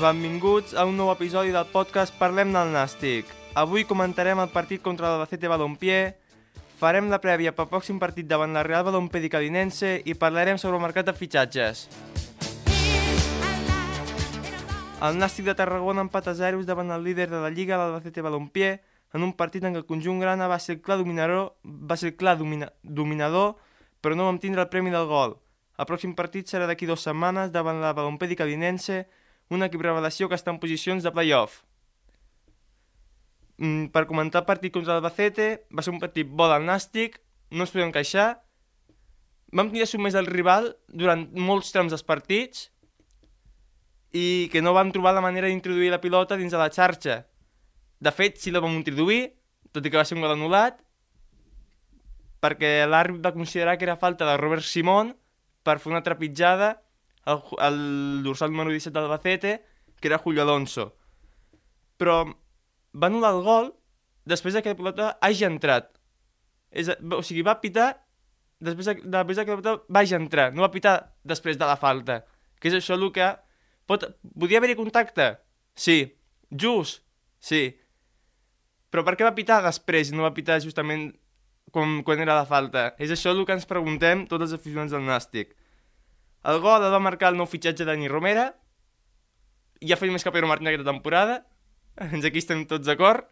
Benvinguts a un nou episodi del podcast Parlem del Nàstic. Avui comentarem el partit contra l'Albacete Balompié, farem la prèvia pel pròxim partit davant la Real Balompié Cadinense i parlarem sobre el mercat de fitxatges. El Nàstic de Tarragona empat a zeros davant el líder de la Lliga, l'Albacete Balompié, en un partit en què el conjunt grana va ser el clar dominador, va ser clar domina, dominador però no vam tindre el premi del gol. El pròxim partit serà d'aquí dues setmanes davant la Balompié Cadinense, un equip revelació que està en posicions de play-off. Mm, per comentar el partit contra l'Albacete, va ser un partit bo del Nàstic, no ens podem queixar. Vam tenir sumés el rival durant molts trams dels partits i que no vam trobar la manera d'introduir la pilota dins de la xarxa. De fet, sí la vam introduir, tot i que va ser un gol anul·lat, perquè l'àrbit va considerar que era falta de Robert Simón per fer una trepitjada el, el dorsal número 17 d'Albacete, que era Julio Alonso. Però va anul·lar el gol després de que la pilota hagi entrat. És, o sigui, va pitar després de, després de que la pilota vagi entrar, no va pitar després de la falta. Que és això el que... Pot, podia haver-hi contacte? Sí. Just? Sí. Però per què va pitar després i no va pitar justament quan, quan era la falta? És això el que ens preguntem tots els aficionats del Nàstic. El gol el va marcar el nou fitxatge de Dani Romera. Ja feia més que Pedro Martín aquesta temporada. Ens aquí estem tots d'acord.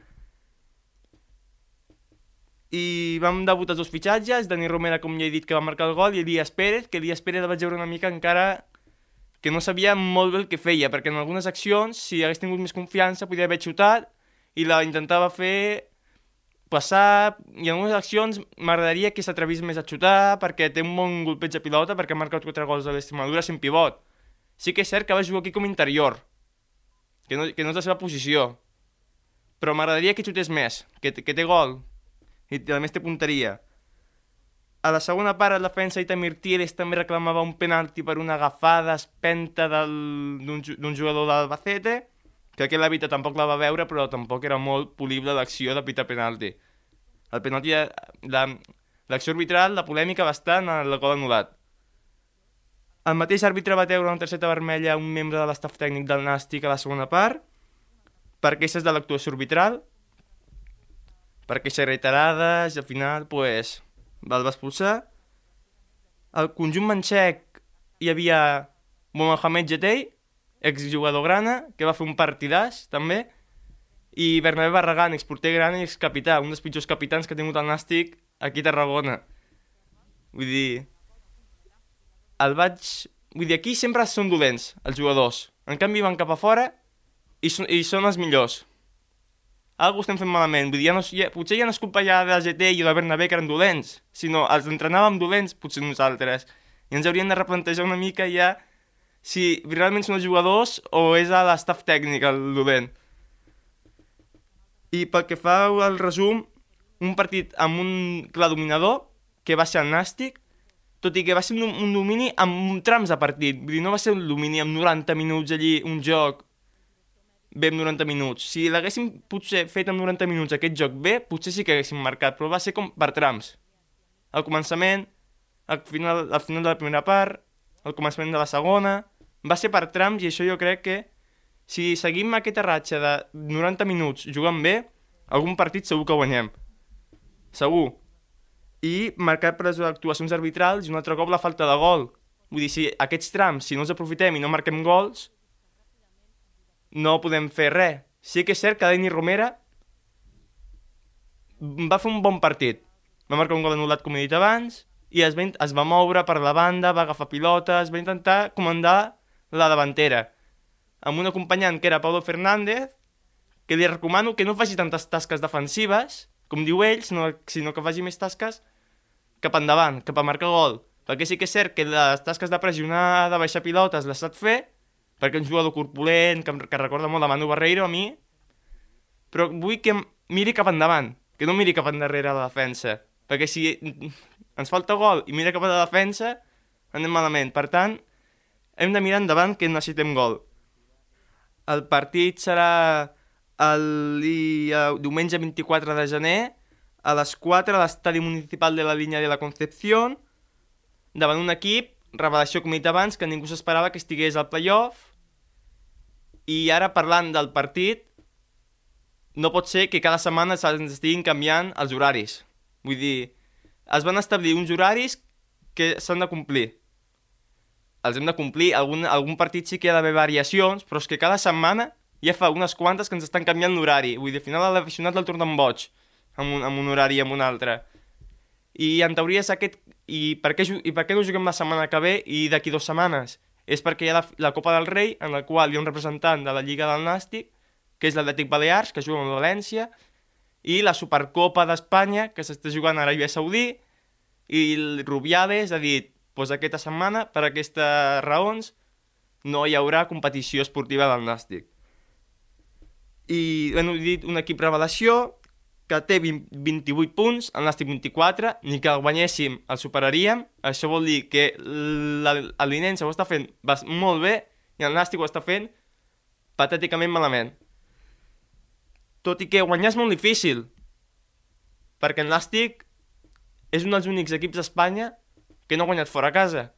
I vam debutar els dos fitxatges. Dani Romera, com ja he dit, que va marcar el gol, i Elias Pérez, que Elias Pérez vaig veure una mica encara que no sabia molt bé el que feia, perquè en algunes accions, si hagués tingut més confiança, podia haver xutat i la intentava fer passar, i en algunes accions m'agradaria que s'atrevís més a xutar perquè té un bon golpeig de pilota perquè ha marcat quatre gols de l'estimadura sent pivot. Sí que és cert que va jugar aquí com interior, que no, que no és la seva posició, però m'agradaria que xutés més, que, que té gol i a més té punteria. A la segona part, el defensa Itamir Tieres també reclamava un penalti per una agafada espenta d'un jugador d'Albacete, que aquell l'Evita tampoc la va veure, però tampoc era molt polible l'acció de pitar penalti. El penalti, l'acció arbitral, la polèmica va estar en el gol anul·lat. El mateix àrbitre va treure una targeta vermella a un membre de l'estaf tècnic del Nàstic a la segona part, per queixes de l'actuació arbitral, per queixes reiterades, i al final, pues, el va expulsar. El conjunt manxec hi havia Mohamed Jetei, exjugador grana, que va fer un partidàs, també, i Bernabé Barragán, exporter grana i excapità, un dels pitjors capitans que ha tingut el Nàstic aquí a Tarragona. Vull dir... El vaig... Vull dir, aquí sempre són dolents, els jugadors. En canvi, van cap a fora i, son, i són els millors. Algo estem fent malament. Vull dir, ja no, ja, potser ja no és culpa ja del GT i de Bernabé que eren dolents, sinó els entrenàvem dolents, potser nosaltres. I ens hauríem de replantejar una mica ja si realment són els jugadors o és a l'estaf tècnic el dolent. I pel que fa al resum, un partit amb un clar dominador, que va ser el Nàstic, tot i que va ser un, un domini amb trams de partit. Vull dir, no va ser un domini amb 90 minuts allí, un joc bé amb 90 minuts. Si l'haguéssim potser fet amb 90 minuts aquest joc bé, potser sí que haguéssim marcat, però va ser com per trams. Al començament, al final, al final de la primera part, al començament de la segona, va ser per trams i això jo crec que si seguim aquesta ratxa de 90 minuts jugant bé, algun partit segur que guanyem. Segur. I marcat per les actuacions arbitrals i un altre cop la falta de gol. Vull dir, si aquests trams, si no els aprofitem i no marquem gols, no podem fer res. Sí que és cert que Dani Romera va fer un bon partit. Va marcar un gol anul·lat, com he dit abans, i es va, es va moure per la banda, va agafar pilotes, va intentar comandar la davantera, amb un acompanyant que era Pablo Fernández, que li recomano que no faci tantes tasques defensives, com diu ell, sinó, sinó que faci més tasques cap endavant, cap a marcar gol. Perquè sí que és cert que les tasques de pressionar, de baixar pilotes, les sap fer, perquè un jugador corpulent, que, que recorda molt de Manu Barreiro a mi, però vull que miri cap endavant, que no miri cap endarrere la defensa. Perquè si ens falta gol i mira cap a la defensa, anem malament. Per tant, hem de mirar endavant que necessitem gol. El partit serà el dia, diumenge 24 de gener a les 4 a l'estadi municipal de la línia de la Concepción davant un equip, revelació com he dit abans, que ningú s'esperava que estigués al playoff i ara parlant del partit no pot ser que cada setmana ens estiguin canviant els horaris. Vull dir, es van establir uns horaris que s'han de complir. Els hem de complir. Algun, algun partit sí que hi ha d'haver variacions, però és que cada setmana ja fa unes quantes que ens estan canviant l'horari. Vull dir, al final l'aficionat el tornen boig amb un, amb un horari i amb un altre. I en teoria és aquest... I per, què, I per què no juguem la setmana que ve i d'aquí dues setmanes? És perquè hi ha la, la Copa del Rei, en la qual hi ha un representant de la Lliga del Nàstic, que és l'Atlètic Balears, que juga amb València, i la Supercopa d'Espanya, que s'està jugant a Aràbia Saudí, i el Rubiades ha dit, pues aquesta setmana, per aquestes raons, no hi haurà competició esportiva del Nàstic i hem dit un equip revelació que té 20, 28 punts, el Nàstic 24, ni que el guanyéssim el superaríem, això vol dir que l'Alinense ho està fent molt bé i el Nàstic ho està fent patèticament malament. Tot i que guanyar és molt difícil, perquè el Nàstic és un dels únics equips d'Espanya que no ha guanyat fora a casa.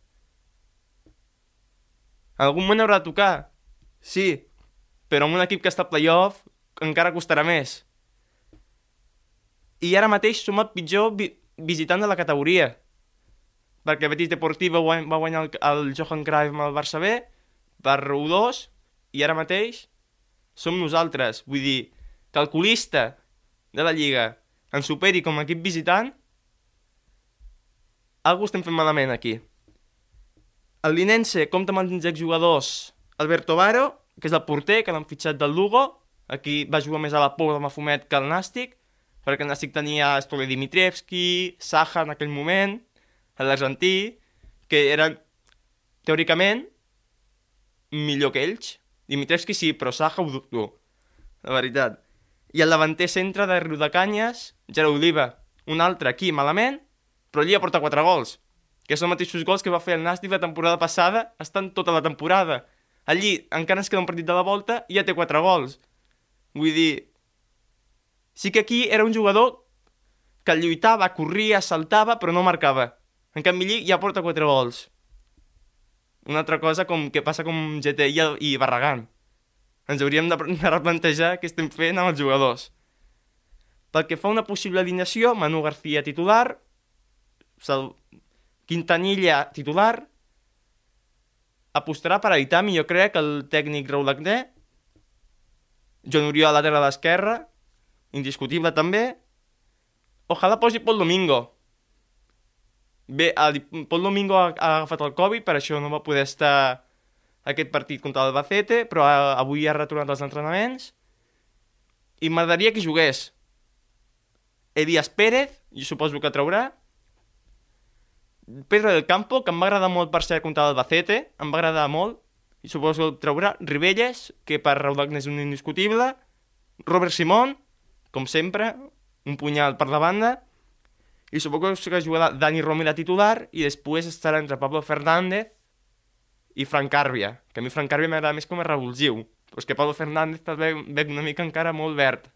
En algun moment haurà de tocar, sí, però amb un equip que està a playoff encara costarà més. I ara mateix som el pitjor vi visitant de la categoria. Perquè Betis Deportiva va guanyar el, el Johan Cruyff amb el Barça B per 1-2 i ara mateix som nosaltres. Vull dir, calculista de la Lliga ens superi com a equip visitant, algú estem fent malament aquí. El Linense compta amb els exjugadors Alberto Varo, que és el porter, que l'han fitxat del Lugo. Aquí va jugar més a la por de Mafumet que al Nàstic, perquè el Nàstic tenia Stole Dimitrievski, Saja en aquell moment, l'argentí, que eren, teòricament, millor que ells. Dimitrievski sí, però Saja ho dubto, la veritat. I el davanter centre de Riu de Canyes, Gerard Oliva, un altre aquí malament, però allí aporta 4 gols, que són els mateixos gols que va fer el Nàstic la temporada passada, estan tota la temporada. Allí encara ens queda un partit de la volta i ja té 4 gols. Vull dir, sí que aquí era un jugador que lluitava, corria, saltava, però no marcava. En canvi, allí ja porta 4 gols. Una altra cosa com que passa com GT i, i Barragán. Ens hauríem de, replantejar què estem fent amb els jugadors. Pel que fa a una possible alineació, Manu García titular, Sal... Quintanilla titular, apostarà per Aitami, jo crec, el tècnic Raúl Agné, John Oriol a la terra d'esquerra, indiscutible també, ojalà posi Pol Domingo. Bé, el Pol Domingo ha, ha agafat el Covid, per això no va poder estar aquest partit contra el Bacete, però avui ha retornat als entrenaments, i m'agradaria que jugués Elias Pérez, jo suposo que traurà, Pedro del Campo, que em va agradar molt per ser contra l'Albacete, em va agradar molt, i suposo que traurà. Ribelles, que per Raudac és un indiscutible. Robert Simón, com sempre, un punyal per la banda. I suposo que jugarà Dani Romera titular i després estarà entre Pablo Fernández i Frank Carbia, que a mi Frank Carbia m'agrada més com a revulsiu, però és que Pablo Fernández també ve una mica encara molt verd.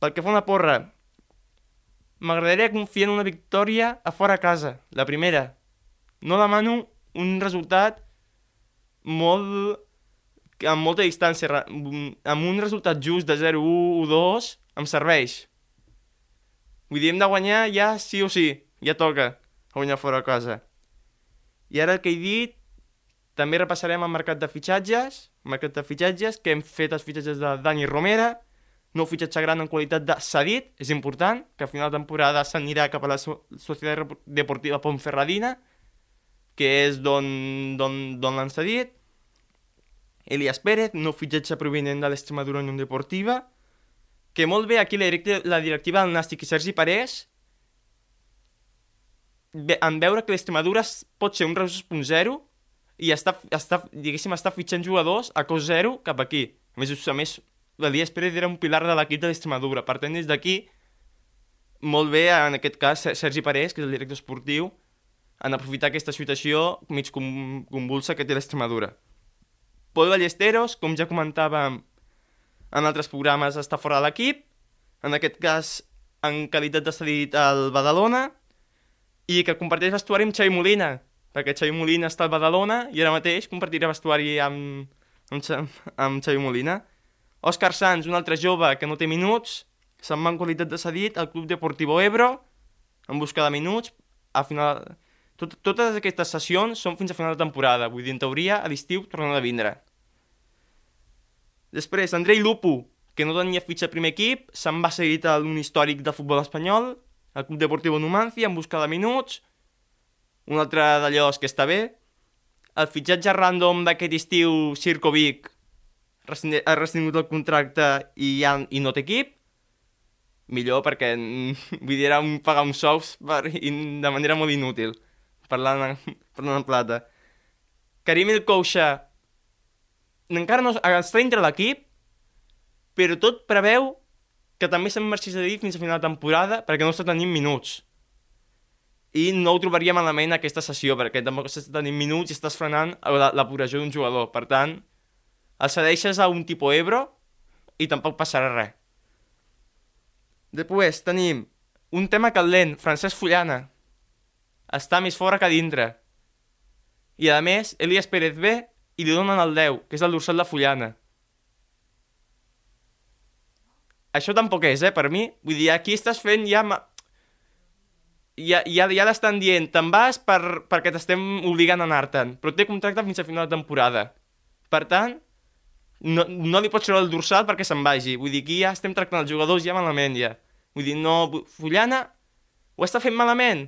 Pel que fa una porra, M'agradaria confiar en una victòria a fora casa, la primera. No demano un resultat molt amb molta distància, amb un resultat just de 0-1 o 2 em serveix. Vull dir, hem de guanyar ja sí o sí, ja toca guanyar fora casa. I ara el que he dit, també repassarem el mercat de fitxatges, mercat de fitxatges, que hem fet els fitxatges de Dani Romera, nou fitxatge gran en qualitat de cedit, és important, que a final de temporada s'anirà cap a la Societat Deportiva Pontferradina, que és d'on l'han cedit. Elias Pérez, nou fitxatge provinent de l'Extremadura Unió Deportiva, que molt bé aquí la directiva, la directiva del Nàstic i Sergi Parés en veure que l'Extremadura pot ser un Reus 0 i està, està, diguéssim, està fitxant jugadors a cos zero cap aquí. A més, a més l'Elias Pérez era un pilar de l'equip de l'Extremadura. Per tant, des d'aquí, molt bé, en aquest cas, Sergi Parés, que és el director esportiu, en aprofitar aquesta situació mig convulsa que té l'Extremadura. Pol Ballesteros, com ja comentàvem en altres programes, està fora de l'equip, en aquest cas en qualitat de cedit al Badalona, i que comparteix vestuari amb Xavi Molina, perquè Xavi Molina està al Badalona i ara mateix compartirà vestuari amb, amb, amb Xavi Molina. Òscar Sanz, un altre jove que no té minuts, se'n va en qualitat de cedit al Club Deportivo Ebro, en busca de minuts, a final... Tot, totes aquestes sessions són fins a final de temporada, vull dir, en teoria, a l'estiu tornen a vindre. Després, Andrei Lupu, que no tenia fitxa primer equip, se'n va seguir a un històric de futbol espanyol, al Club Deportivo Numancia, en busca de minuts, un altre d'allò que està bé, el fitxatge random d'aquest estiu Circo Vic ha restingut el contracte i, ja, i no té equip, millor perquè vull dir, era un, pagar uns sous per, de manera molt inútil, parlant, parlant en plata. Karim El Kouxa encara no està dintre l'equip, però tot preveu que també se'n marxís a dir fins a final de temporada perquè no està tenint minuts i no ho trobaria malament aquesta sessió, perquè tampoc estàs tenint minuts i estàs frenant la, la progressió d'un jugador. Per tant, el cedeixes a un tipus Ebro i tampoc passarà res. Després tenim un tema calent, Francesc Fullana. Està més fora que dintre. I a més, Elias Pérez ve i li donen el 10, que és el dorsal de Fullana. Això tampoc és, eh, per mi. Vull dir, aquí estàs fent ja ja, ja, ja l'estan dient, te'n vas per, perquè t'estem obligant a anar-te'n, però té contracte fins a final de temporada. Per tant, no, no li pots treure el dorsal perquè se'n vagi. Vull dir, aquí ja estem tractant els jugadors ja malament, ja. Vull dir, no... Fullana ho està fent malament?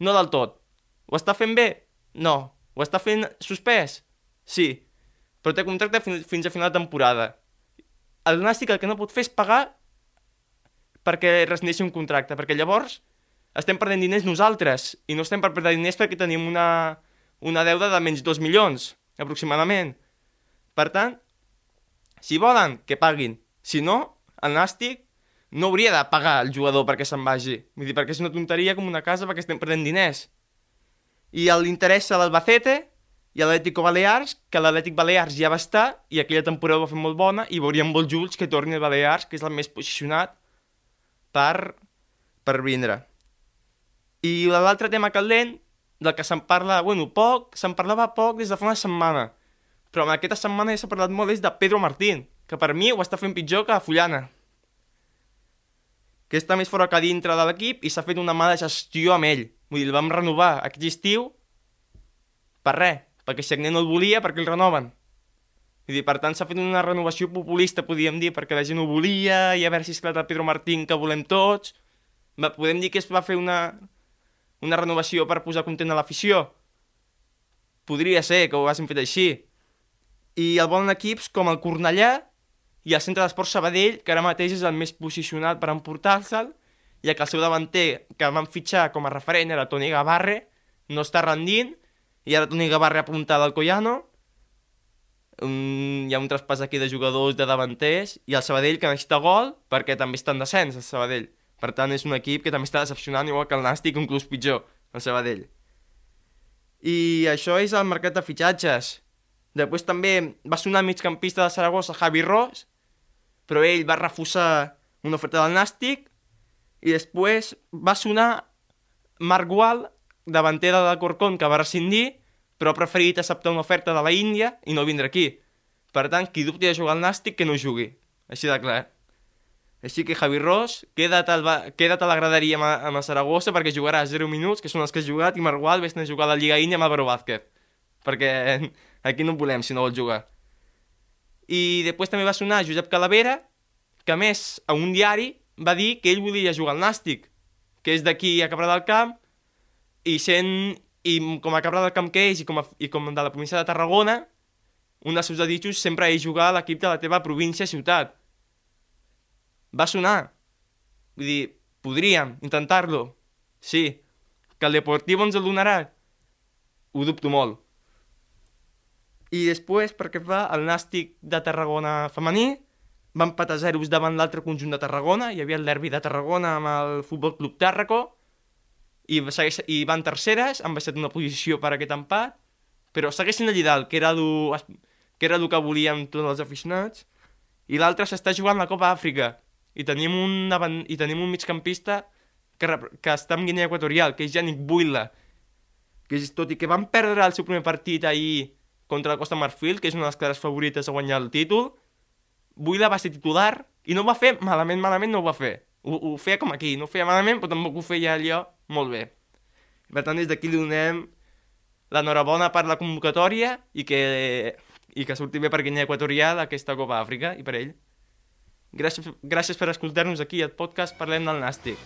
No del tot. Ho està fent bé? No. Ho està fent suspès? Sí. Però té contracte fins, fins a final de temporada. El Nàstic el que no pot fer és pagar perquè rescindeixi un contracte, perquè llavors estem perdent diners nosaltres, i no estem per perdre diners perquè tenim una, una deuda de menys 2 milions, aproximadament. Per tant, si volen, que paguin. Si no, el Nàstic no hauria de pagar el jugador perquè se'n vagi. Vull dir, perquè és una tonteria com una casa perquè estem perdent diners. I l'interessa l'Albacete i l'Atlético Balears, que l'Atlètic Balears ja va estar i aquella temporada va fer molt bona i veuríem molt junts que torni el Balears, que és el més posicionat per, per vindre. I l'altre tema calent, del que se'n parla, bueno, poc, se'n parlava poc des de fa una setmana, però en aquesta setmana ja s'ha parlat molt és de Pedro Martín, que per mi ho està fent pitjor que a Fullana. Que està més fora que dintre de l'equip i s'ha fet una mala gestió amb ell. Vull dir, el vam renovar aquest estiu per res, perquè si no el volia, perquè el renoven. Dir, per tant, s'ha fet una renovació populista, podríem dir, perquè la gent ho volia, i a veure si esclata Pedro Martín, que volem tots. Podem dir que es va fer una, una renovació per posar content a l'afició? Podria ser que ho haguessin fet així. I el volen equips com el Cornellà i el Centre d'Esport Sabadell, que ara mateix és el més posicionat per emportar-se'l, ja que el seu davanter, que van fitxar com a referent, era Toni Gavarre, no està rendint, i ara Toni Gavarre apunta al Collano, um, hi ha un traspàs aquí de jugadors de davanters, i el Sabadell que necessita gol, perquè també està en descens, el Sabadell. Per tant, és un equip que també està decepcionant, igual que el Nàstic, inclús pitjor, el Sabadell. I això és el mercat de fitxatges. Després també va sonar migcampista de Saragossa, Javi Ros, però ell va refusar una oferta del Nàstic, i després va sonar Marc Gual, davanter de Corcón, que va rescindir, però ha preferit acceptar una oferta de la Índia i no vindre aquí. Per tant, qui dubti de jugar al Nàstic, que no jugui. Així de clar. Així que Javi Ross, queda't, queda't a la graderia amb, amb el Saragossa perquè jugarà 0 minuts, que són els que has jugat, i Margual vés a jugar a la Lliga Índia amb Álvaro Vázquez. Perquè aquí no volem si no vol jugar. I després també va sonar Josep Calavera, que a més, a un diari, va dir que ell volia jugar al Nàstic, que és d'aquí a Cabra del Camp, i sent, i com a Cabra del Camp que és, i com, a, i com de la província de Tarragona, un dels seus desitjos sempre és jugar a l'equip de la teva província-ciutat va sonar. Vull dir, podríem intentar-lo. Sí. Que el Deportivo ens el donarà? Ho dubto molt. I després, perquè fa el Nàstic de Tarragona femení, va empatar zeros davant l'altre conjunt de Tarragona, hi havia el derbi de Tarragona amb el Futbol Club Tàrraco, i, segueix, i van terceres, han baixat una posició per aquest empat, però segueixen allà dalt, que era el que, era el que volíem tots els aficionats, i l'altre s'està jugant la Copa Àfrica, i tenim un, i tenim un migcampista que, que està en Guinea Equatorial, que és Yannick Buila, que és, tot i que van perdre el seu primer partit ahir contra la Costa Marfil, que és una de les clares favorites a guanyar el títol, Buila va ser titular i no ho va fer malament, malament no ho va fer. Ho, ho feia com aquí, no ho feia malament, però tampoc ho feia allò molt bé. Per tant, des d'aquí li donem l'enhorabona per la convocatòria i que, i que surti bé per Guinea Equatorial aquesta Copa Àfrica i per ell. Gràcies, gràcies per escoltar-nos aquí al podcast Parlem del Nàstic.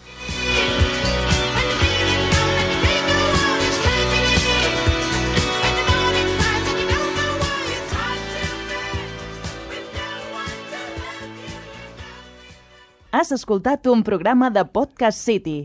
Has escoltat un programa de Podcast City,